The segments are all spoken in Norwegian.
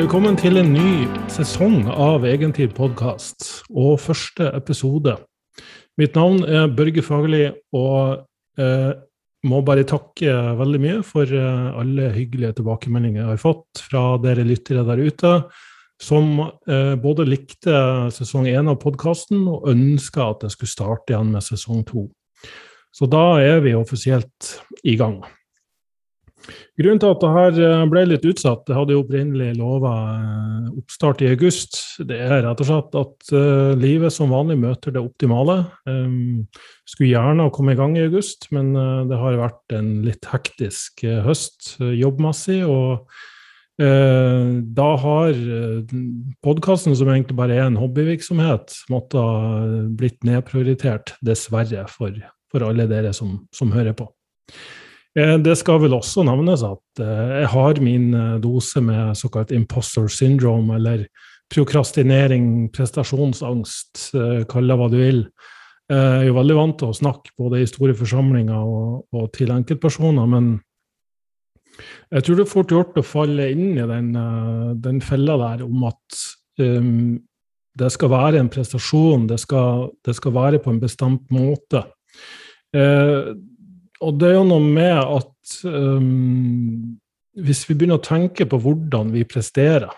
Velkommen til en ny sesong av Egentid podkast og første episode. Mitt navn er Børge Fagerli, og eh, må bare takke veldig mye for eh, alle hyggelige tilbakemeldinger jeg har fått fra dere lyttere der ute, som eh, både likte sesong én av podkasten og ønska at jeg skulle starte igjen med sesong to. Så da er vi offisielt i gang. Grunnen til at dette her ble litt utsatt, det hadde jo opprinnelig lova eh, oppstart i august, det er rett og slett at uh, livet som vanlig møter det optimale. Skulle gjerne ha kommet i gang i august, men det har vært en litt hektisk høst jobbmessig. og da har podkasten, som egentlig bare er en hobbyvirksomhet, måttet blitt nedprioritert, dessverre, for, for alle dere som, som hører på. Eh, det skal vel også nevnes at eh, jeg har min eh, dose med såkalt imposter syndrome, eller prokrastinering, prestasjonsangst, kall det hva du vil. Jeg er jo veldig vant til å snakke både i store forsamlinger og, og til enkeltpersoner, men jeg tror det er fort gjort å falle inn i den, den fella der om at um, det skal være en prestasjon, det skal, det skal være på en bestemt måte. Uh, og det er jo noe med at um, hvis vi begynner å tenke på hvordan vi presterer,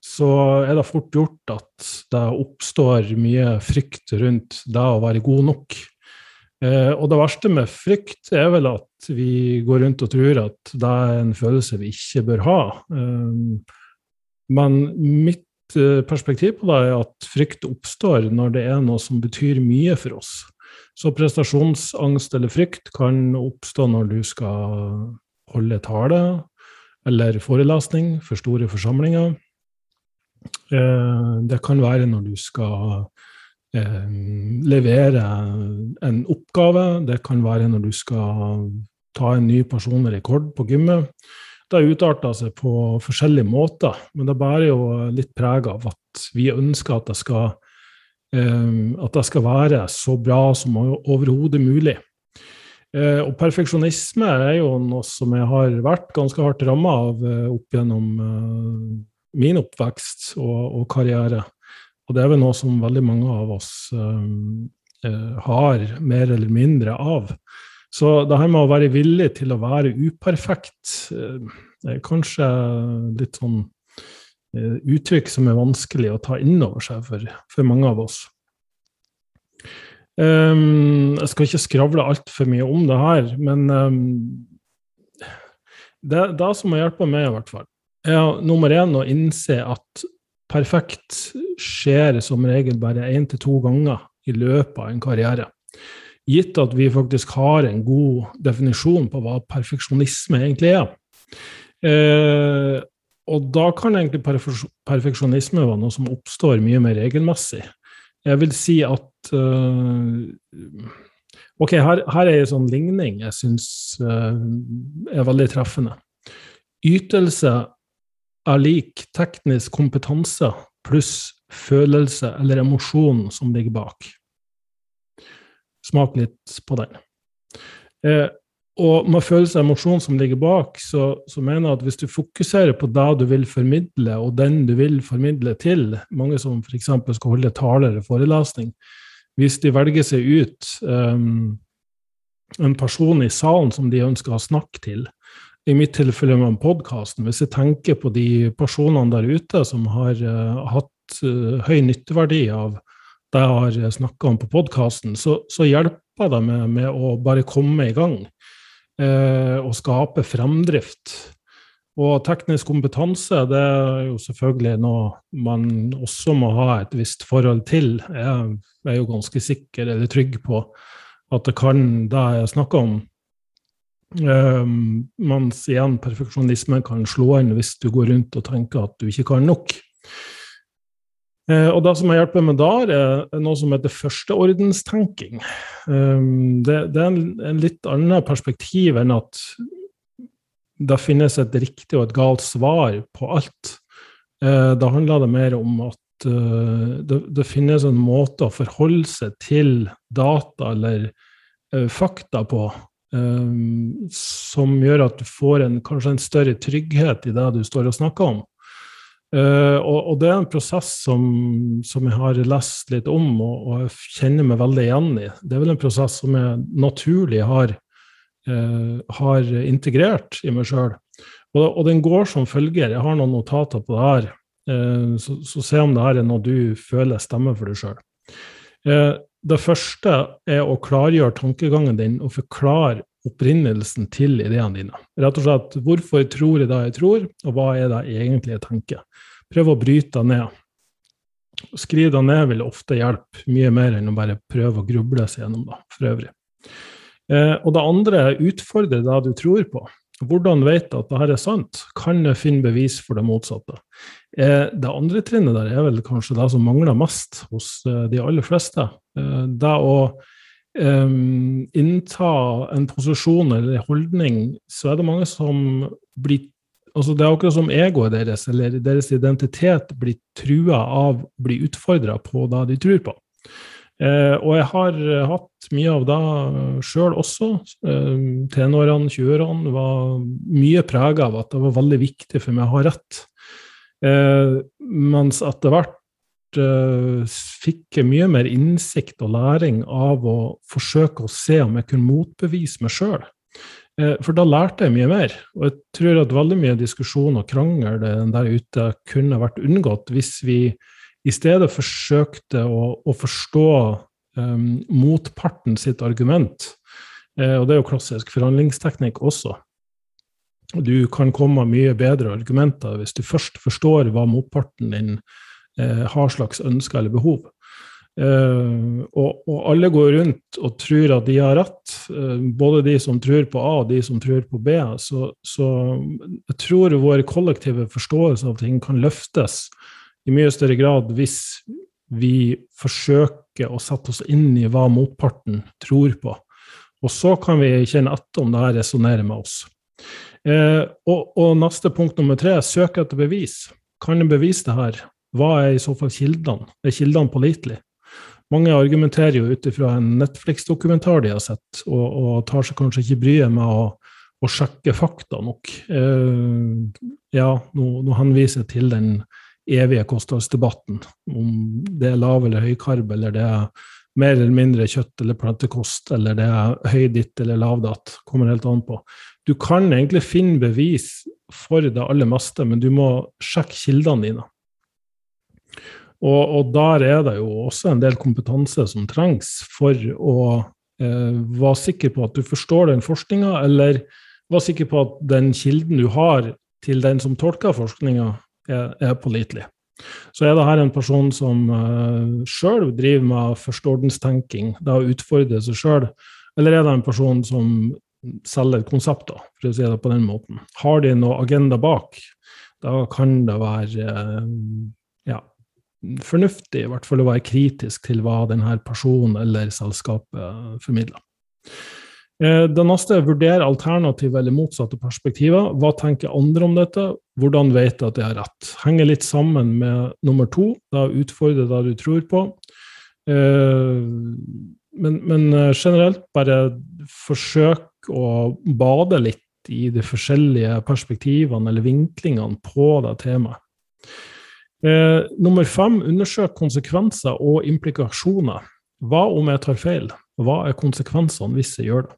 så er det fort gjort at det oppstår mye frykt rundt det å være god nok. Eh, og det verste med frykt er vel at vi går rundt og tror at det er en følelse vi ikke bør ha. Eh, men mitt eh, perspektiv på det er at frykt oppstår når det er noe som betyr mye for oss. Så prestasjonsangst eller frykt kan oppstå når du skal holde tale eller forelesning for store forsamlinger. Eh, det kan være når du skal eh, levere en oppgave. Det kan være når du skal ta en ny personlig rekord på gymmet. Det utarter seg på forskjellige måter, men det bærer jo litt preg av at vi ønsker at det skal at det skal være så bra som overhodet mulig. Eh, og perfeksjonisme er jo noe som jeg har vært ganske hardt ramma av eh, opp gjennom eh, min oppvekst og, og, karriere. Og det er vel noe som veldig mange av oss har mer eller mindre av. Så det her med å være villig til å være uperfekt er kanskje litt sånn Eh, uttrykk som er vanskelig å ta inn over seg for, for mange av oss. Um, jeg skal ikke skravle altfor mye om det her, men um, det, det, som har hjulpet meg, i hvert fall, er nummer én å innse at perfekt skjer som regel bare én til to ganger i løpet av en karriere. Gitt at vi faktisk har en god definisjon på hva perfeksjonisme egentlig er. Eh, og da kan egentlig perfeksjonisme være noe som oppstår mye mer regelmessig. Jeg vil si at uh, Ok, her, her, er en sånn ligning jeg syns uh, er veldig treffende. Ytelse er lik teknisk kompetanse pluss følelse eller emosjon som ligger bak. Smak litt på den. Eh, og med følelse og emosjon som ligger bak, så, så, mener jeg at hvis du fokuserer på det du vil formidle, og den du vil formidle til, mange som f.eks. skal holde taler eller forelesning, hvis de velger seg ut um, en person i salen som de ønsker å snakke til, i mitt tilfelle med podkasten, hvis jeg tenker på de personene der ute som har uh, hatt uh, høy nytteverdi av det jeg har snakka om på podkasten, så, så, hjelper det meg med å bare komme i gang og skape fremdrift. Og teknisk kompetanse det er jo selvfølgelig noe man også må ha et visst forhold til. Jeg er jo ganske sikker eller trygg på at det kan det jeg snakker om. Um, mens igjen perfeksjonisme kan slå inn hvis du går rundt og tenker at du ikke kan nok. Eh, og det som har hjulpet meg der, er noe som heter førsteordenstenking. Um, det, er en, litt annet perspektiv enn at det finnes et riktig og et galt svar på alt. Eh, da handler det mer om at uh, det, finnes en måte å forholde seg til data eller fakta på um, som gjør at du får en, kanskje en større trygghet i det du står og snakker om. Uh, og, og, det er en prosess som, som jeg har lest litt om og, og, kjenner meg veldig igjen i. Det er vel en prosess som jeg naturlig har, uh, har integrert i meg sjøl. Og, og, den går som følger. Jeg har noen notater på det her, uh, så, så se om det her er noe du føler stemmer for deg sjøl. det første er å klargjøre tankegangen din og forklare opprinnelsen til ideene dine. Rett og slett hvorfor tror jeg det jeg tror, og hva er det egentlig jeg tenker. Prøv å bryte det ned. Skriv det ned vil ofte hjelpe mye mer enn å bare prøve å gruble seg gjennom det, for øvrig. Eh, og det andre er utfordre det du tror på. Hvordan vet du at dette er sant? Kan jeg finne bevis for det motsatte? Eh, det andre trinnet der er vel kanskje det som mangler mest hos eh, de aller fleste. Eh, det å um, innta en posisjon eller en holdning, så er det mange som blir altså Det er akkurat som egoet deres eller deres identitet blir trua av, blir utfordra på det de tror på. Eh, og jeg har hatt mye av det sjøl også. Eh, tenårene, 20-årene var mye prega av at det var veldig viktig for meg å ha rett. Eh, mens etter hvert fikk jeg mye mer innsikt og læring av å forsøke å se om jeg kunne motbevise meg sjøl. Uh, for da lærte jeg mye mer. Og jeg tror at veldig mye diskusjon og krangel der ute kunne vært unngått hvis vi i stedet forsøkte å, å forstå um, motparten sitt argument. Og det er jo klassisk forhandlingsteknikk også. Du kan komme med mye bedre argumenter hvis du først forstår hva motparten din eh, har slags ønsker eller behov. Uh, og, og, alle går rundt og tror at de har rett, uh, både de som tror på A og de som tror på B. Så, så, jeg tror vår kollektive forståelse av ting kan løftes i mye større grad hvis vi forsøker å sette oss inn i hva motparten tror på. Og så kan vi kjenne etter om det her resonnerer med oss. Uh, og, og, neste punkt nummer tre, søk etter bevis. Kan en bevise det her? Hva er i så fall kildene? Er kildene pålitelige? Mange argumenterer jo ut ifra en Netflix-dokumentar de har sett, og, og, tar seg kanskje ikke bryet med å, å sjekke fakta nok. Eh, ja, nå, nå, henviser jeg til den evige kostholdsdebatten, om det er lav eller høykarb, eller det er mer eller mindre kjøtt eller plantekost, eller det er høyditt eller lav datt. Kommer helt an på. Du kan egentlig finne bevis for det aller meste, men du må sjekke kildene dine. Og, og, der er det jo også en del kompetanse som trengs for å eh, være sikker på at du forstår den forskninga, eller være sikker på at den kilden du har til den som tolker forskninga, er, er pålitelig. Så er det her en person som eh, sjøl driver med førsteordenstenking, det å utfordre seg sjøl, eller er det en person som selger konsepter, for å si det på den måten. Har de noe agenda bak, da kan det være eh, ja, fornuftig i hvert fall å være kritisk til hva denne personen eller selskapet formidler. Eh, det neste er vurdere alternative eller motsatte perspektiver. Hva tenker andre om dette? Hvordan vet du at jeg har rett? Henger litt sammen med nummer to, da utfordre det du tror på. Eh, men, men eh, generelt bare forsøk å bade litt i de forskjellige perspektivene eller vinklingene på det temaet. Eh, nummer fem, undersøk konsekvenser og implikasjoner. Hva om jeg tar feil? Hva er konsekvensene hvis jeg gjør det?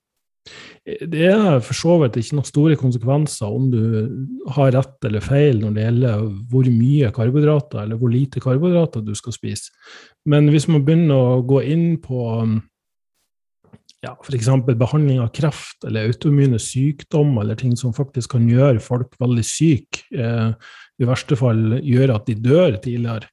Eh, det er for så vidt ikke noen store konsekvenser om du har rett eller feil når det gjelder hvor mye karbohydrater eller hvor lite karbohydrater du skal spise. Men hvis man begynner å gå inn på ja, f.eks. behandling av kreft eller autoimmune sykdom eller ting som faktisk kan gjøre folk veldig syke, eh, i verste fall gjøre at de dør tidligere,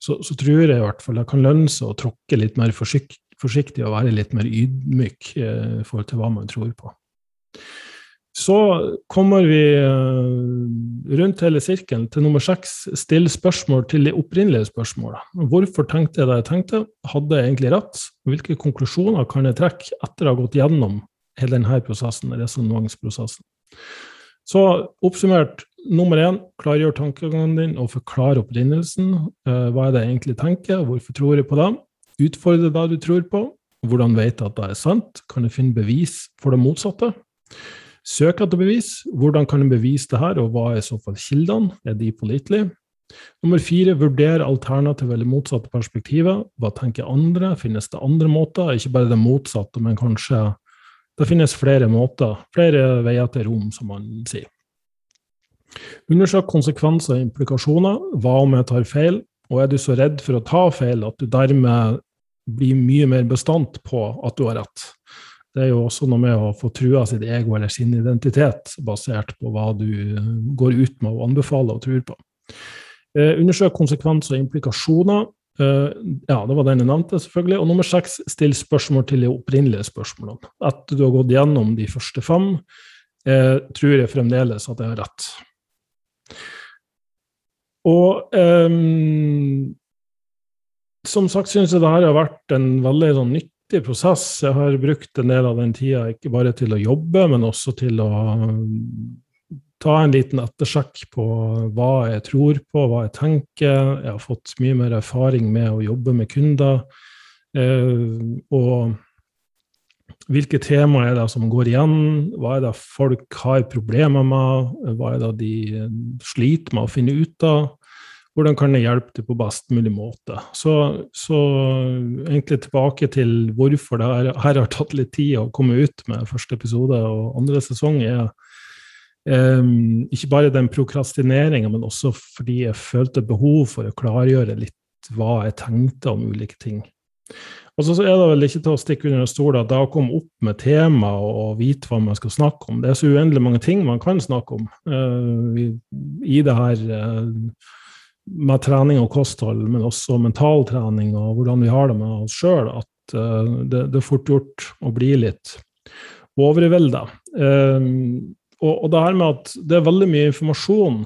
så, så, tror jeg i hvert fall det kan lønne seg å tråkke litt mer forsiktig, og være litt mer ydmyk eh, i forhold til hva man tror på. Så kommer vi eh, rundt hele sirkelen til nummer seks. Still spørsmål til de opprinnelige spørsmålene. Hvorfor tenkte jeg det jeg tenkte? Hadde jeg egentlig rett? Hvilke konklusjoner kan jeg trekke etter å ha gått gjennom hele denne prosessen, resonnementsprosessen? Så oppsummert, nummer én, klargjør tankegangen din og forklar opprinnelsen. Eh, hva er det jeg egentlig tenker, hvorfor tror jeg på det? Utfordre det du tror på. Hvordan vet jeg at det er sant? Kan jeg finne bevis for det motsatte? Søk etter bevis. Hvordan kan du bevise det her, og hva er i så fall kildene? Er de pålitelige? Nummer fire, vurder alternative eller motsatte perspektiver. Hva tenker andre? Finnes det andre måter? Ikke bare det motsatte, men kanskje det finnes flere måter, flere veier til rom, som man sier. Undersøk konsekvenser og implikasjoner. Hva om jeg tar feil? Og er du så redd for å ta feil at du dermed blir mye mer bestandt på at du har rett? Det er jo også noe med å få trua sitt ego eller sin identitet, basert på hva du går ut med og anbefaler og tror på. Eh, undersøk konsekvenser og implikasjoner. Eh, ja, det var den jeg nevnte, selvfølgelig. Og nummer seks, still spørsmål til de opprinnelige spørsmålene. Etter du har gått gjennom de første fem, eh, tror jeg fremdeles at jeg har rett. Og um, som sagt syns jeg det her har vært en veldig sånn, nyttig prosess. Jeg har brukt en del av den tida ikke bare til å jobbe, men også til å ta en liten ettersjekk på hva jeg tror på, hva jeg tenker. Jeg har fått mye mer erfaring med å jobbe med kunder. Uh, og hvilke temaer er det som går igjen? Hva er det folk har problemer med? Hva er det de sliter med å finne ut av? Hvordan kan jeg hjelpe dem på best mulig måte? Så, så egentlig tilbake til hvorfor det her, her, har tatt litt tid å komme ut med første episode og andre sesong, er um, ikke bare den prokrastineringa, men også fordi jeg følte behov for å klargjøre litt hva jeg tenkte om ulike ting. Og så er det vel ikke til å stikke under en stol at det å komme opp med tema og vite hva man skal snakke om Det er så uendelig mange ting man kan snakke om uh, i, i, det her uh, med trening og kosthold, men også mentaltrening og hvordan vi har det med oss sjøl, at uh, det, det, er fort gjort å bli litt overvelda. Og, og, det her med at det er veldig mye informasjon,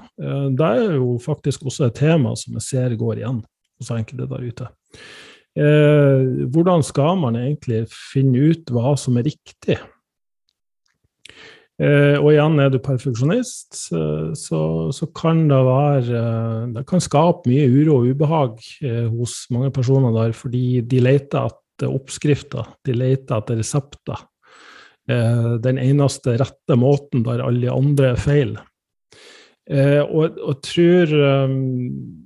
det er jo faktisk også et tema som jeg ser går igjen hos enkelte der ute. Eh, hvordan skal man egentlig finne ut hva som er riktig? Eh, og igjen, er du perfeksjonist, så, så, kan det være Det kan skape mye uro og ubehag eh, hos mange personer der, fordi de leter etter oppskrifter, de leter etter resepter. Eh, den eneste rette måten der alle andre er feil. Eh, og, og tror um,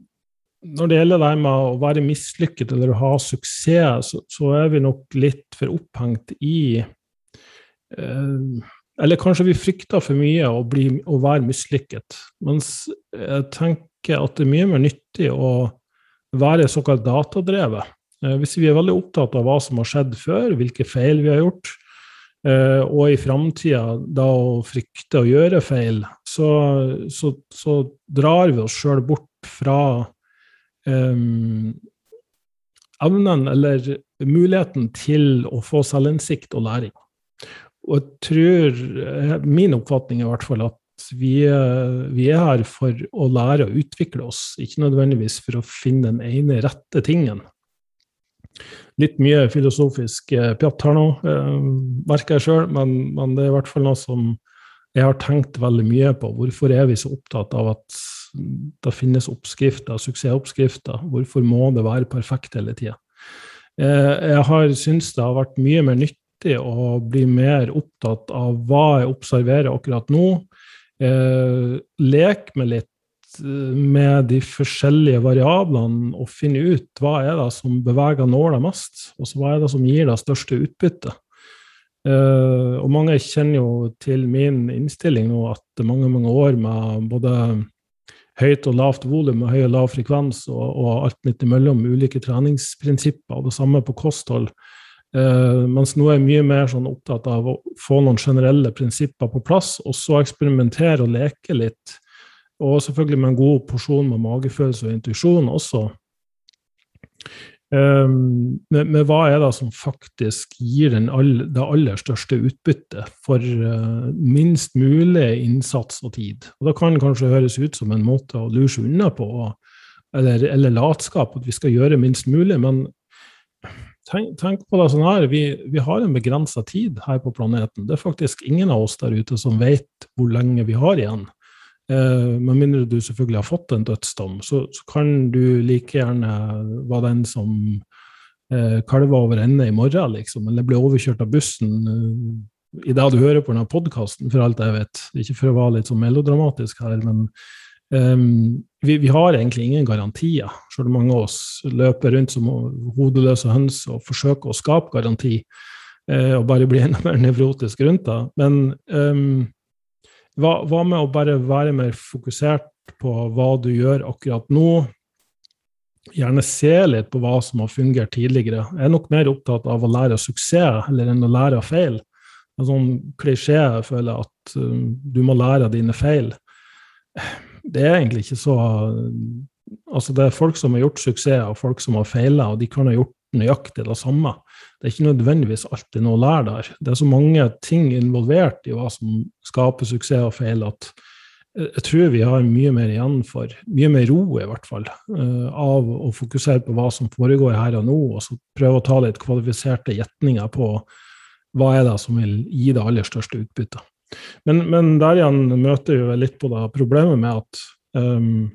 når det gjelder det med å være mislykket eller å ha suksess, så, så er vi nok litt for opphengt i eh, Eller kanskje vi frykter for mye å, bli, å være mislykket. Mens jeg tenker at det er mye mer nyttig å være såkalt datadrevet. Eh, hvis vi er veldig opptatt av hva som har skjedd før, hvilke feil vi har gjort, eh, og i framtida da å frykte å gjøre feil, så, så, så drar vi oss sjøl bort fra um, evnen eller muligheten til å få selvinnsikt og læring. Og jeg tror, eh, min oppfatning er i hvert fall at vi, vi, er her for å lære å utvikle oss, ikke nødvendigvis for å finne den ene rette tingen. Litt mye filosofisk eh, pjatt her nå, eh, merker jeg sjøl, men, men, det er i hvert fall noe som jeg har tenkt veldig mye på. Hvorfor er vi så opptatt av at det finnes oppskrifter, suksessoppskrifter. Hvorfor må det være perfekt hele tida? Eh, jeg har syntes det har vært mye mer nyttig å bli mer opptatt av hva jeg observerer akkurat nå. Eh, lek med litt med de forskjellige variablene og finne ut hva er det som beveger nåla mest, og hva er det som gir det største utbyttet. Uh, og mange kjenner jo til min innstilling nå at mange mange år med både høyt og lavt volum og høy og lav frekvens og, og alt midt imellom ulike treningsprinsipper, og det samme på kosthold. Uh, mens nå er jeg mye mer sånn opptatt av å få noen generelle prinsipper på plass, og så eksperimentere og leke litt. Og selvfølgelig med en god porsjon med magefølelse og intuisjon også. Um, men, men, hva er det som faktisk gir all, det aller største utbyttet for uh, minst mulig innsats og tid? Og Det kan kanskje høres ut som en måte å lure seg unna på, eller, eller, latskap, at vi skal gjøre minst mulig. Men tenk, tenk på det sånn her, vi, vi har en begrensa tid her på planeten. Det er faktisk ingen av oss der ute som vet hvor lenge vi har igjen. Eh, med mindre du selvfølgelig har fått en dødsdom, så, så, kan du like gjerne være den som eh, kalver over ende i morgen, liksom, eller blir overkjørt av bussen eh, i det du hører på denne podkasten, for alt jeg vet. Ikke for å være litt sånn melodramatisk her, men Um, vi, vi, har egentlig ingen garantier, selv om mange av oss løper rundt som hodeløse høns og forsøker å skape garanti uh, og bare bli enda mer nevrotisk rundt det. Men um, hva, hva, med å bare være mer fokusert på hva du gjør akkurat nå? Gjerne se litt på hva som har fungert tidligere. Jeg er nok mer opptatt av å lære av suksess eller enn å lære av feil. En sånn klisjé jeg føler at uh, du må lære av dine feil det er egentlig ikke så Altså, det er folk som har gjort suksess, og folk som har feila, og de kan ha gjort nøyaktig det samme. Det er ikke nødvendigvis alltid noe å lære der. Det er så mange ting involvert i hva som skaper suksess og feil, at jeg tror vi har mye mer igjen for, mye mer ro i hvert fall, eh, av å fokusere på hva som foregår her og nå, og så prøve å ta litt kvalifiserte gjetninger på hva er det som vil gi det aller største utbyttet. Men, men, der igjen møter vi litt på det problemet med at um,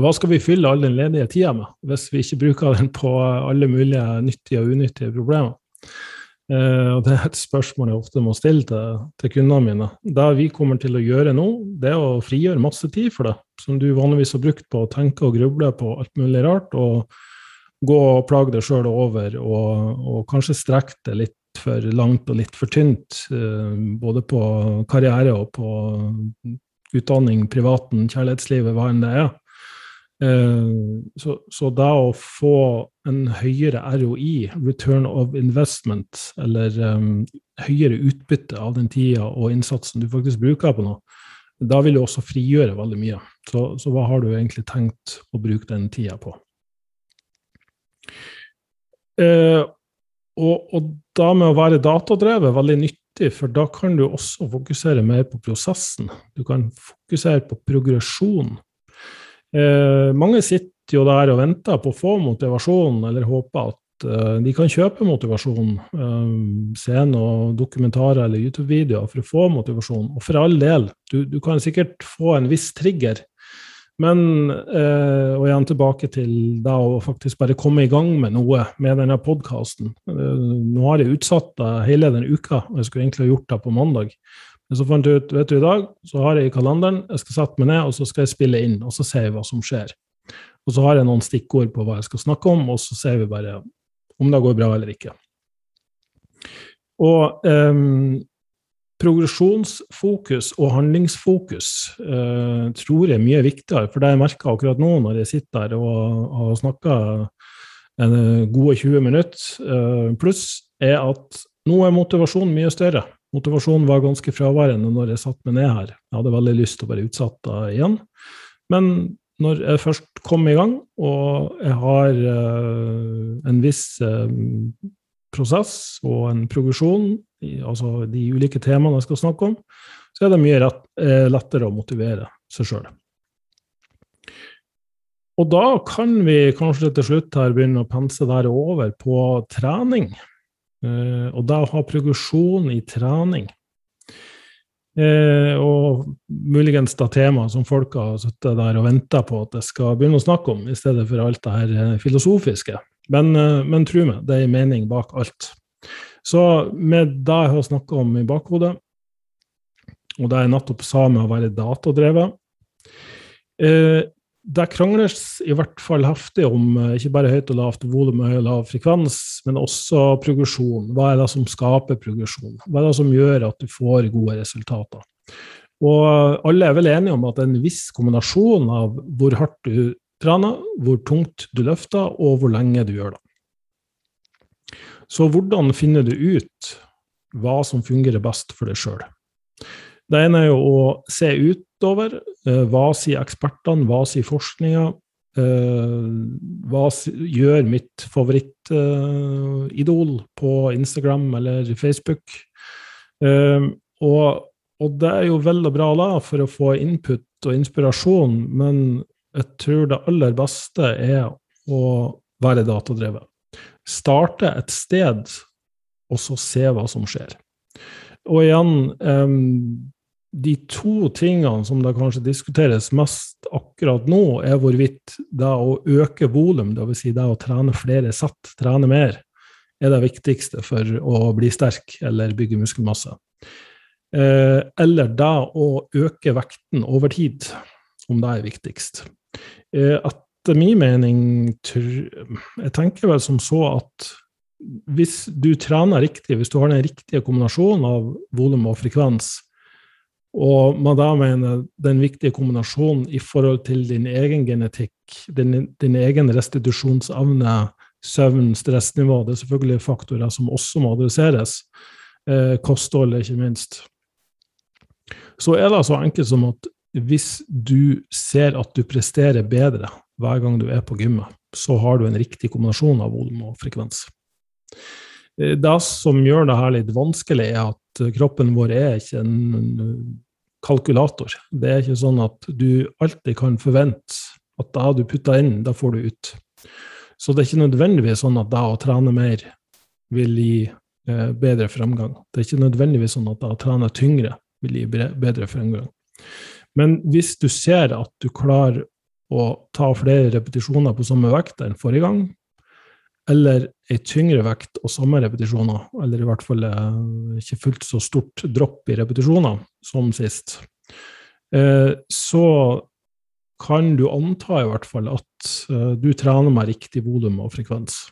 hva skal vi fylle all den ledige tida med, hvis vi ikke bruker den på alle mulige nyttige og unyttige problemer? Uh, og Det er et spørsmål jeg ofte må stille til, til, kundene mine. Det vi kommer til å gjøre nå, det er å frigjøre masse tid for det, som du vanligvis har brukt på å tenke og gruble på alt mulig rart, og gå og plage deg sjøl over, og, og kanskje strekke det litt for langt og litt for tynt, uh, både på karriere og på utdanning, privaten, kjærlighetslivet, hva enn det er. Eh, så, så da å få en høyere ROI, return of investment, eller um, høyere utbytte av den tida og innsatsen du faktisk bruker på noe, da vil du også frigjøre veldig mye. Så, så hva har du egentlig tenkt å bruke den tida på? Eh, og, og, da med å være datadrevet veldig nyttig, for da kan du også fokusere mer på prosessen. Du kan fokusere på progresjon. Eh, mange sitter jo der og venter på å få motivasjon, eller håper at eh, de kan kjøpe motivasjon. Eh, se noen dokumentarer eller YouTube-videoer for å få motivasjon. Og for all del, du, du kan sikkert få en viss trigger men eh, og igjen tilbake til da å faktisk bare komme i gang med noe med denne podkasten. Eh, nå har jeg utsatt det hele den uka, og jeg skulle egentlig ha gjort det på mandag. Men så fant jeg ut vet du, i dag så har jeg i kalenderen, jeg skal sette meg ned og så skal jeg spille inn, og så ser jeg hva som skjer. Og så har jeg noen stikkord på hva jeg skal snakke om, og så ser vi bare om det går bra eller ikke. Og um, progresjonsfokus og handlingsfokus uh, tror jeg er mye viktigere. For det jeg merker akkurat nå når jeg sitter der og har snakka en gode 20 minutter uh, pluss, er at nå er motivasjonen mye større. Motivasjonen var ganske fraværende når jeg satte meg ned her. Jeg hadde veldig lyst til å være utsatt da igjen. Men når jeg først kom i gang, og jeg har uh, en viss prosess og en progresjon altså de ulike temaene jeg skal snakke om, så er det mye rett, eh, lettere å motivere seg sjøl. Og da kan vi kanskje til slutt her begynne å pense der over på trening. Eh, og da ha progresjon i trening. Eh, og muligens da tema som folk har sittet der og venta på at jeg skal begynne å snakke om, i stedet for alt det her filosofiske. Men, men tro meg, det er en mening bak alt. Så med det jeg har snakka om i bakhodet, og det jeg nettopp sa med å være datadrevet eh, Det krangles i hvert fall heftig om eh, ikke bare høyt og lavt volum og høy og lav frekvens, men også progresjon. Hva er det som skaper progresjon? Hva er det som gjør at du får gode resultater? Og alle er vel enige om at en viss kombinasjon av hvor hardt du trener, hvor tungt du løfter, og hvor lenge du gjør det. Så hvordan finner du ut hva som fungerer best for deg sjøl? Det ene er jo å se utover. Eh, hva sier ekspertene, hva sier forskninga? Eh, hva gjør mitt favorittidol på Instagram eller Facebook? Eh, og, og det er jo vel og bra da, for å få input og inspirasjon, men jeg tror det aller beste er å være datadrevet starte et sted, og så se hva som skjer. Og igjen, de to tingene som det kanskje diskuteres mest akkurat nå, er hvorvidt det å øke volum, dvs. Si det å trene flere sett, trene mer, er det viktigste for å bli sterk eller bygge muskelmasse. eller det å øke vekten over tid, om det er viktigst. Etter min mening Jeg tenker vel som så at hvis du trener riktig, hvis du har den riktige kombinasjonen av volum og frekvens, og man da mener den viktige kombinasjonen i forhold til din egen genetikk, din, din egen restitusjonsevne, søvn, stressnivå, det er selvfølgelig faktorer som også må adresseres, eh, kosthold ikke minst, så er det så enkelt som at hvis du ser at du presterer bedre hver gang du er på gymmet, så har du en riktig kombinasjon av volum og frekvens. Eh, det som gjør det her litt vanskelig, er at kroppen vår er ikke en kalkulator. Det er ikke sånn at du alltid kan forvente at da du putter inn, da får du ut. Så det er ikke nødvendigvis sånn at da å trene mer vil gi eh, bedre fremgang. Det er ikke nødvendigvis sånn at da å trene tyngre vil gi bedre fremgang. Men hvis du ser at du klarer å ta flere repetisjoner på samme vekt enn forrige gang, eller ei tyngre vekt og samme repetisjoner, eller i hvert fall eh, ikke fullt så stort dropp i repetisjoner som sist, eh, så kan du anta i hvert fall at eh, du trener med riktig volum og frekvens.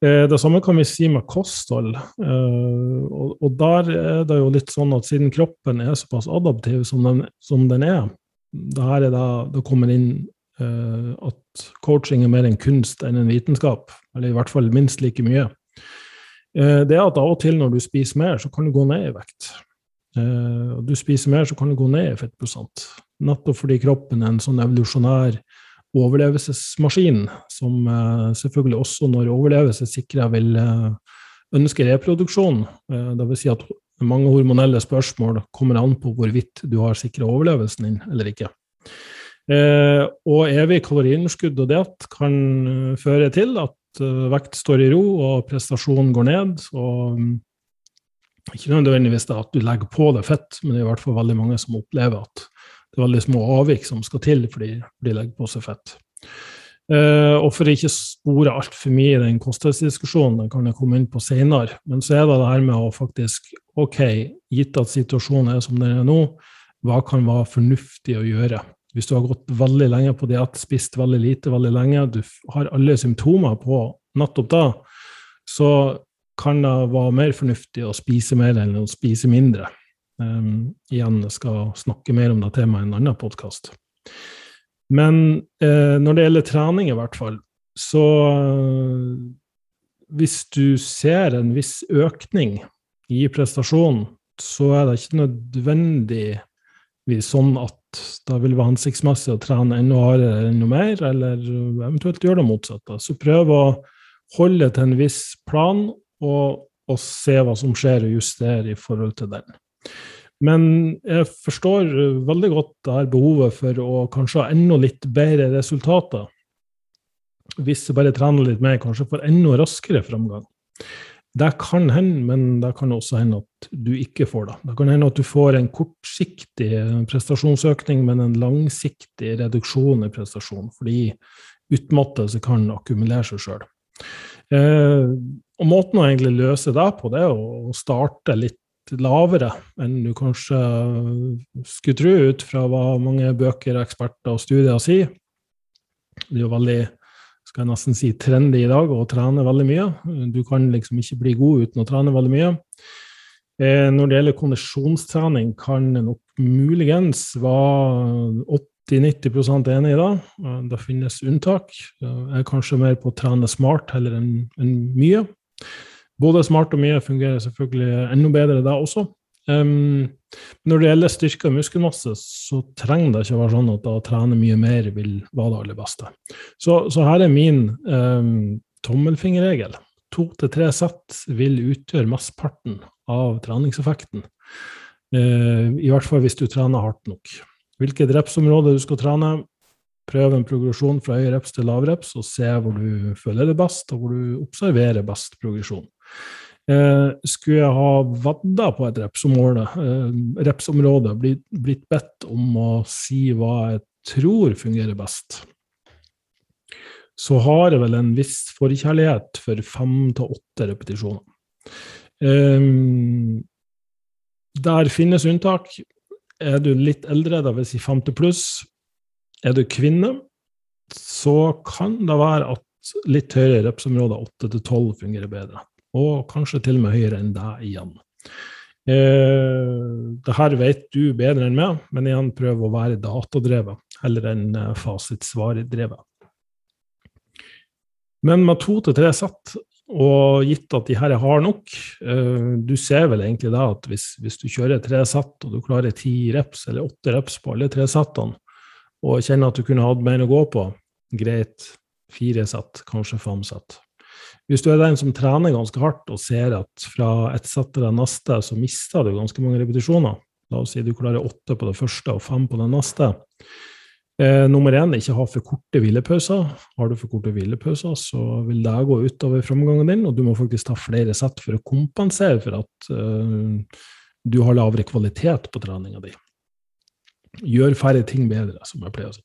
Det samme kan vi si med kosthold. Og der er det jo litt sånn at siden kroppen er såpass adaptiv som den, som den er, det her er da det kommer inn at coaching er mer en kunst enn en vitenskap, eller i hvert fall minst like mye. Eh, det er at av og til når du spiser mer, så kan du gå ned i vekt. Eh, og du spiser mer, så kan du gå ned i fettprosent. Nettopp fordi kroppen er en sånn evolusjonær overlevelsesmaskin, som selvfølgelig også når overlevelse sikrer vil ønske reproduksjon. Det vil si at mange hormonelle spørsmål kommer an på hvorvidt du har sikra overlevelsen din eller ikke. Eh, og evig kaloriinnskudd og diett kan uh, føre til at uh, vekt står i ro og prestasjonen går ned. og um, Ikke nødvendigvis det at du legger på deg fett, men det er i hvert fall veldig mange som opplever at det er veldig små avvik som skal til fordi de legger på seg fett. Eh, og for ikke spore altfor mye i den kostholdsdiskusjonen, den kan jeg komme inn på senere, men så er det det her med å faktisk Ok, gitt at situasjonen er som den er nå, hva kan være fornuftig å gjøre? Hvis du har gått veldig lenge på diett, spist veldig lite veldig lenge, du har alle symptomer på nettopp da, så kan det være mer fornuftig å spise mer enn å spise mindre. Um, igjen, jeg skal snakke mer om det temaet i en annen podkast. Men uh, når det gjelder trening, i hvert fall, så uh, Hvis du ser en viss økning i prestasjonen, så er det ikke nødvendigvis sånn at da vil det være hensiktsmessig å trene enda hardere enda mer, eller eventuelt gjøre det motsatte. Så prøv å holde til en viss plan, og, og se hva som skjer, og justere i forhold til den. Men jeg forstår veldig godt det her behovet for å kanskje ha enda litt bedre resultater. Hvis jeg bare trener litt mer, kanskje får enda raskere framgang. Det kan hende, men det kan også hende at du ikke får det. Det kan hende at du får en kortsiktig prestasjonsøkning, men en langsiktig reduksjon i prestasjon, fordi utmattelse kan akkumulere seg sjøl. Eh, måten å egentlig løse det på, det er å starte litt lavere enn du kanskje skulle tro, ut fra hva mange bøker, eksperter og studier sier. Det er jo veldig skal jeg nesten si trendy i dag, å trene veldig mye. Du kan liksom ikke bli god uten å trene veldig mye. Eh, når det gjelder kondisjonstrening, kan det nok muligens være 80-90% enig i det. Eh, det finnes unntak. Jeg er kanskje mer på å trene smart heller enn en mye. Både smart og mye fungerer selvfølgelig enda bedre da også. Um, når det gjelder styrke og muskelmasse, så trenger det ikke å være sånn at å trene mye mer vil være det aller beste. Så, så her er min um, tommelfingerregel. To til tre sett vil utgjøre mesteparten av treningseffekten. Uh, I hvert fall hvis du trener hardt nok. Hvilket repsområde du skal trene, prøv en progresjon fra høy reps til lav reps, og se hvor du føler det best, og hvor du observerer best progresjon. Eh, skulle jeg ha vadda på et eh, repsområde blitt, blitt bedt om å si hva jeg tror fungerer best, så har jeg vel en viss forkjærlighet for fem til åtte repetisjoner. Um, der finnes unntak. Er du litt eldre, da vil Si 50 pluss, er du kvinne, så kan det være at litt høyere repsområder, 8-12, fungerer bedre. Og kanskje til og med høyere enn deg igjen. Eh, det her vet du bedre enn meg, men igjen prøv å være datadrevet heller enn fasitsvaredrevet. fasitsvardrevet. Men med to til tre sett, og gitt at de her har nok eh, Du ser vel egentlig da at hvis, hvis, du kjører tre sett, og du klarer ti reps eller åtte reps på alle tre settene, og kjenner at du kunne hatt mer å gå på, greit, fire sett, kanskje fem sett. Hvis du er den som trener ganske hardt og ser at fra et sett til det neste, så mister du ganske mange repetisjoner. La oss si du klarer åtte på det første og fem på det neste. Eh, nummer én, ikke ha for korte hvilepauser. Har du for korte hvilepauser, så vil det gå utover framgangen din, og du må faktisk ta flere sett for å kompensere for at eh, du har lavere kvalitet på treninga di. Gjør færre ting bedre, som jeg pleier å si.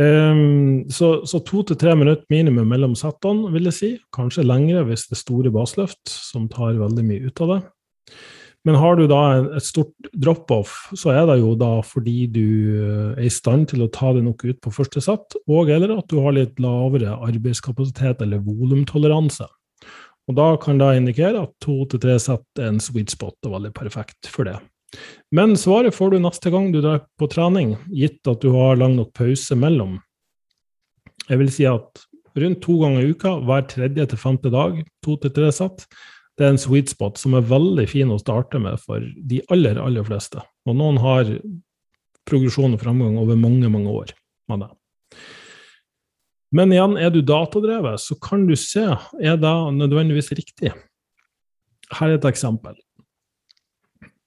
Um, så, så, to til tre minutter minimum mellom settene, vil jeg si. Kanskje lengre hvis det er store baseløft, som tar veldig mye ut av det. Men har du da et stort drop-off, så er det jo da fordi du eh, er i stand til å ta det nok ut på første sett, og eller at du har litt lavere arbeidskapasitet eller volumtoleranse. Og da kan det indikere at to til tre sett er en sweet spot og veldig perfekt for det. Men svaret får du neste gang du drar på trening, gitt at du har lang nok pause mellom. Jeg vil si at rundt to ganger i uka, hver tredje til femte dag, to til tre sett, det er en sweet spot som er veldig fin å starte med for de aller, aller fleste. Og noen har progresjon og framgang over mange, mange år med det. Men igjen, er du datadrevet, så kan du se er det nødvendigvis riktig. Her er et eksempel.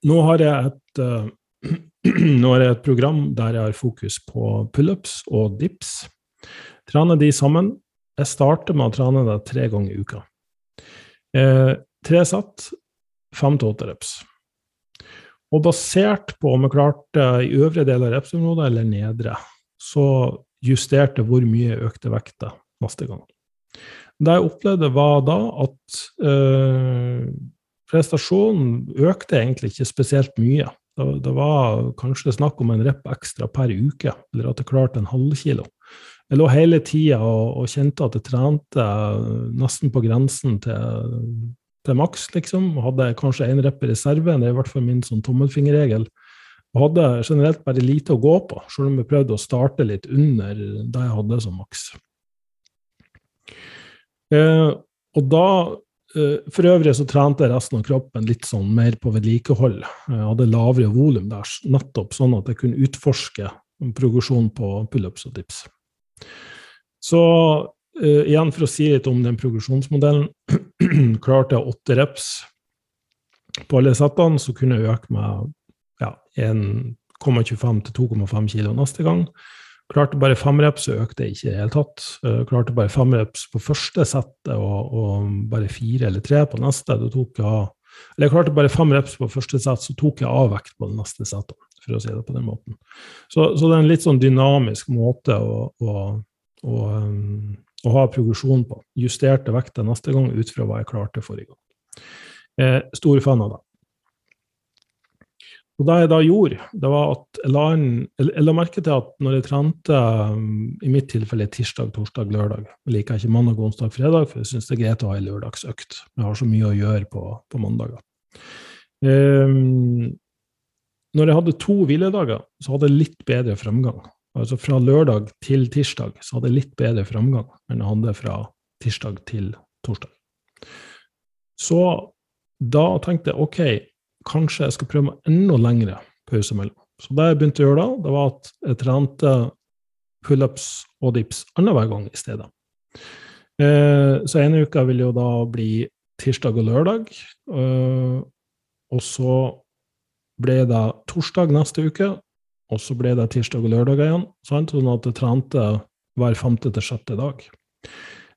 Nå har jeg et, uh, nå har jeg et program der jeg har fokus på pullups og dips. Trene de sammen. Jeg starter med å trene det tre ganger i uka. Eh, tre satt, fem til åtte reps. Og basert på om jeg klarte i øvre del av repsområdet eller nedre, så justerte hvor mye økte vekta neste gang. Det jeg opplevde, var da at øh, prestasjonen økte egentlig ikke spesielt mye. Det, det, var kanskje snakk om en rep ekstra per uke, eller at jeg klarte en halv kilo. Jeg lå hele tida og, og, kjente at jeg trente nesten på grensen til, til maks, liksom. Hadde kanskje én rep i reserve, det er i hvert fall min sånn tommelfingerregel. Og hadde generelt bare lite å gå på, selv om jeg prøvde å starte litt under det jeg hadde som maks. Eh, og da for øvrig så trente jeg resten av kroppen litt sånn mer på vedlikehold. Jeg hadde lavere volum der, nettopp sånn at jeg kunne utforske progresjon på pullups og dips. Så uh, igjen for å si litt om den progresjonsmodellen. Klarte jeg åtte reps på alle settene, så kunne jeg øke med ja, 1,25 til 2,5 kilo neste gang. Klarte bare fem reps, så økte jeg ikke i det hele tatt. Uh, klarte bare fem reps på første settet og, og, bare fire eller tre på neste. Da tok jeg av Eller jeg klarte bare fem reps på første sett, så tok jeg av vekt på det neste settet, for å si det på den måten. Så, så det er en litt sånn dynamisk måte å, å, å, um, å ha progresjon på. Justerte vekta neste gang ut fra hva jeg klarte forrige gang. Eh, stor fan av det. Og det jeg da gjorde, det var at jeg la, en, jeg la merke til at når jeg trente, um, i mitt tilfelle tirsdag, torsdag, lørdag Jeg liker ikke mandag, onsdag, fredag, for jeg syns det er greit å ha ei lørdagsøkt. Jeg har så mye å gjøre på, på mandager. Um, når jeg hadde to hviledager, så hadde jeg litt bedre fremgang. Altså fra lørdag til tirsdag så hadde jeg litt bedre fremgang enn jeg hadde fra tirsdag til torsdag. Så da tenkte jeg OK, kanskje jeg skal prøve meg enda lengre pause mellom. Så det jeg begynte å gjøre da, det var at jeg trente pullups og dips annenhver gang i stedet. Eh, så ene uka vil jo da bli tirsdag og lørdag. Eh, og så ble det torsdag neste uke, og så ble det tirsdag og lørdag igjen. Sant? Sånn at jeg trente hver femte til sjette dag.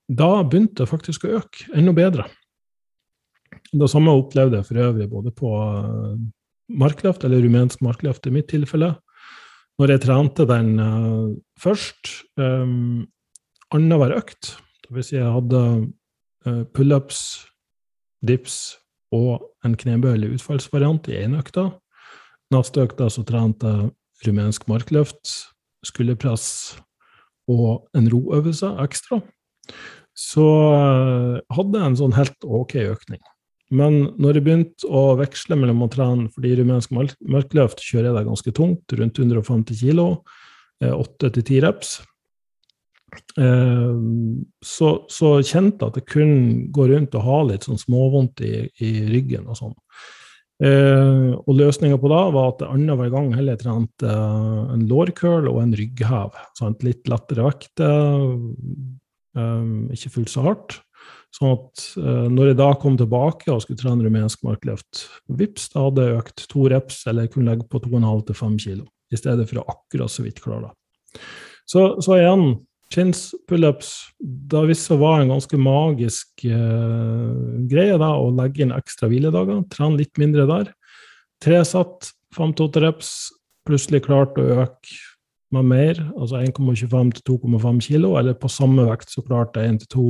Da begynte det faktisk å øke enda bedre. Det samme opplevde jeg for øvrig både på eh, markløft, eller rumensk markløft i mitt tilfelle. Når jeg trente den uh, først, um, annenhver økt, dvs. Si jeg hadde uh, pullups, dips, og en knebøyelig utfallsvariant i én økta. Neste økta så trente jeg rumensk markløft, skulderpress og en roøvelse ekstra. Så jeg hadde en sånn helt ok økning. Men når jeg begynte å veksle mellom å trene fordi rumensk markløft kjører jeg det ganske tungt, rundt 150 kg, 8-10 reps, Eh, så, så, kjente jeg at jeg kunne gå rundt og ha litt sånn småvondt i, i ryggen og sånn. Eh, og løsninga på det var at annenhver gang heller trente eh, en lårkøl og en rygghev. Sant? Litt lettere vekter, ikke fullt så hardt. Sånn at eh, når jeg da kom tilbake og skulle trene rumensk markløft, vips, da hadde jeg økt to reps, eller jeg kunne legge på 2,5 til 5 kg, i stedet for å akkurat så vidt klare det. Så, så igjen, Chins, pullups Det har vist seg å være en ganske magisk uh, greie da, å legge inn ekstra hviledager. Trene litt mindre der. Tre satt, fem til åtte reps. Plutselig klart å øke med mer, altså 1,25 til 2,5 kilo, eller på samme vekt så klarte jeg 1 til 2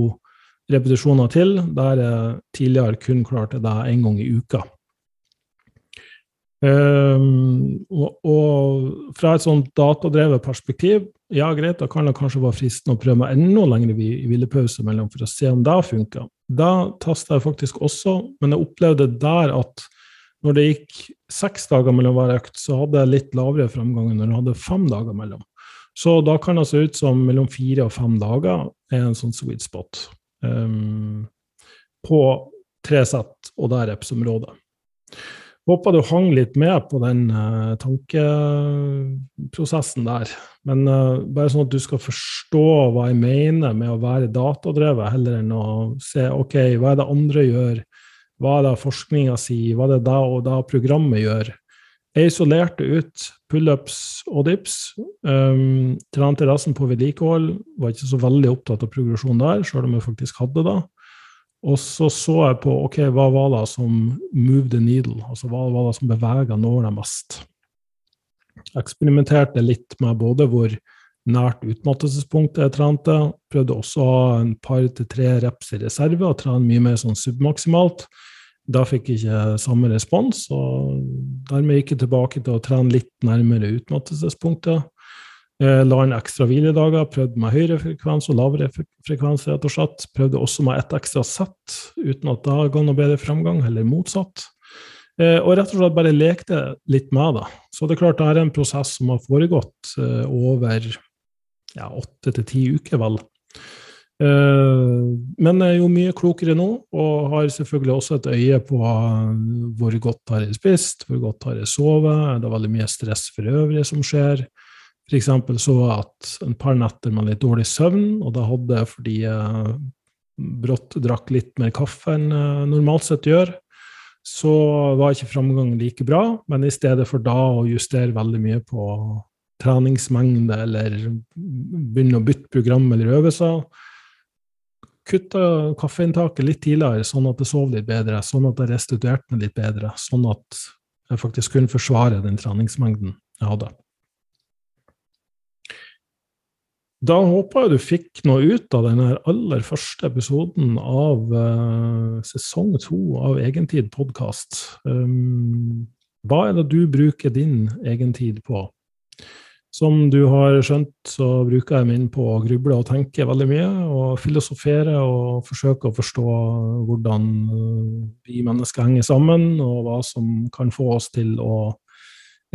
repetisjoner til, der jeg tidligere kun klarte det én gang i uka. Um, og, og, fra et sånt datadrevet perspektiv, ja greit, da kan det kanskje være fristende å prøve meg enda lengre hvilepause mellom for å se om det funka. Da tasta jeg faktisk også, men jeg opplevde der at når det gikk seks dager mellom hver økt, så hadde jeg litt lavere framgang enn når jeg hadde fem dager mellom. Så da kan det se ut som mellom fire og fem dager er en sånn sweet spot um, på tre sett og der er repsområdet. Håper du hang litt med på den uh, tankeprosessen der. Men uh, bare sånn at du skal forstå hva jeg mener med å være datadrevet, heller enn å se ok, hva er det andre gjør, hva er det forskninga sier, hva er det da og da programmet gjør. Jeg isolerte ut pullups og dips. Um, trente resten på vedlikehold. Var ikke så veldig opptatt av progresjon der, sjøl om jeg faktisk hadde det. Og så så jeg på ok, hva var det som moved the needle, altså hva var det som bevega nåla mest. Eksperimenterte litt med både hvor nært utmattelsespunktet jeg trente. Prøvde også å ha en par til tre reps i reserve og trene mye mer sånn submaksimalt. Da fikk jeg ikke samme respons, og dermed gikk jeg tilbake til å trene litt nærmere utmattelsespunktet. Eh, la inn ekstra hviledager, prøvde med høyere frekvens og lavere frekvens. rett og slett. Prøvde også med ett ekstra sett, uten at det ga noe bedre framgang, eller motsatt. Eh, og rett og slett bare lekte litt med det. Så det er klart det er en prosess som har foregått eh, over åtte til ti uker, vel. Men jeg er jo mye klokere nå, og har selvfølgelig også et øye på hvor godt har jeg spist, hvor godt har jeg sovet, det er veldig mye stress for øvrig som skjer. F.eks. så at en par netter med litt dårlig søvn, og da hadde jeg fordi jeg brått drakk litt mer kaffe enn normalt sett gjør, så var ikke framgangen like bra. Men i stedet for da å justere veldig mye på treningsmengde eller begynne å bytte program eller øvelser, kutta kaffeinntaket litt tidligere, sånn at jeg sov litt bedre, sånn at jeg restituerte meg litt bedre, sånn at jeg faktisk kunne forsvare den treningsmengden jeg hadde. Da håper jeg du fikk noe ut av den aller første episoden av uh, sesong to av Egentid podkast. Um, hva er det du bruker din egentid på? Som du har skjønt, så bruker jeg min på å gruble og tenke veldig mye, og filosofere og forsøke å forstå hvordan eh, vi mennesker henger sammen, og hva som kan få oss til å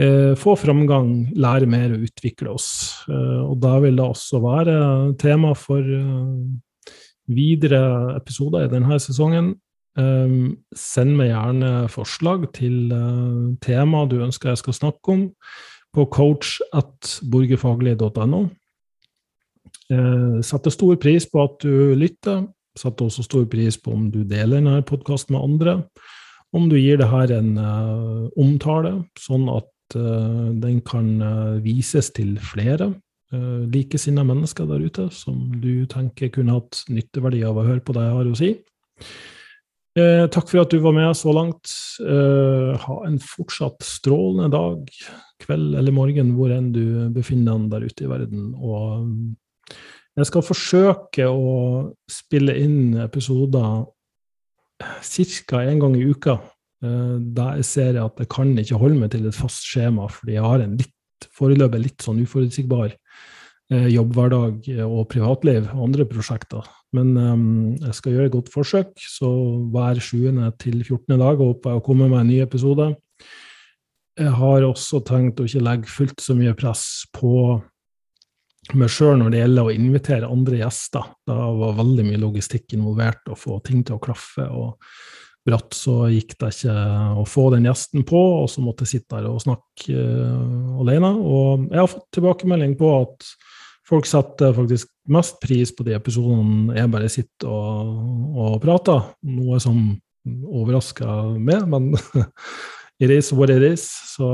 eh, få framgang, lære mer og utvikle oss. Eh, og da vil det også være tema for videre episoder i denne sesongen. Send meg gjerne forslag til tema du ønsker jeg skal snakke om, på coach at borgerfaglig.no. Eh, setter stor pris på at du lytter. Setter også stor pris på om du deler denne podkasten med andre om du gir det her en uh, omtale, sånn at uh, den kan uh, vises til flere uh, likesinnede mennesker der ute som du tenker kunne hatt nytteverdi av å høre på det jeg har å si. Takk for at du var med så langt. ha en fortsatt strålende dag, kveld eller morgen, hvor enn du befinner deg der ute i verden. Og jeg skal forsøke å spille inn episoder ca. én gang i uka. der da jeg ser at jeg kan ikke holde meg til et fast skjema, fordi jeg har en litt, foreløpig litt sånn uforutsigbar uh, jobbhverdag og privatliv og andre prosjekter. Men um, jeg skal gjøre et godt forsøk, så hver 7. til 14. dag håper jeg å komme med en ny episode. Jeg har også tenkt å ikke legge fullt så mye press på meg sjøl når det gjelder å invitere andre gjester. Da var veldig mye logistikk involvert, å få ting til å klaffe. og Bratt så gikk det ikke å få den gjesten på, og så måtte jeg sitte der og snakke uh, alene. Og jeg har fått tilbakemelding på at folk satte faktisk mest pris på de episodene jeg bare sitter og, og prater. Noe som overrasker meg, men it is what it is. Så,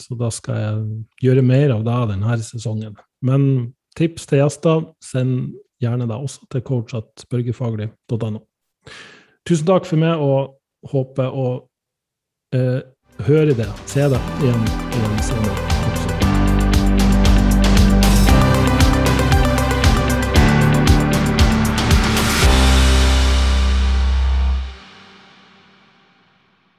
så, da skal jeg gjøre mer av det denne sesongen. Men tips til gjester, send gjerne deg også til coach.børgefaglig.no. Tusen takk for meg, og håper å eh, høre det, se det igjen i en senere.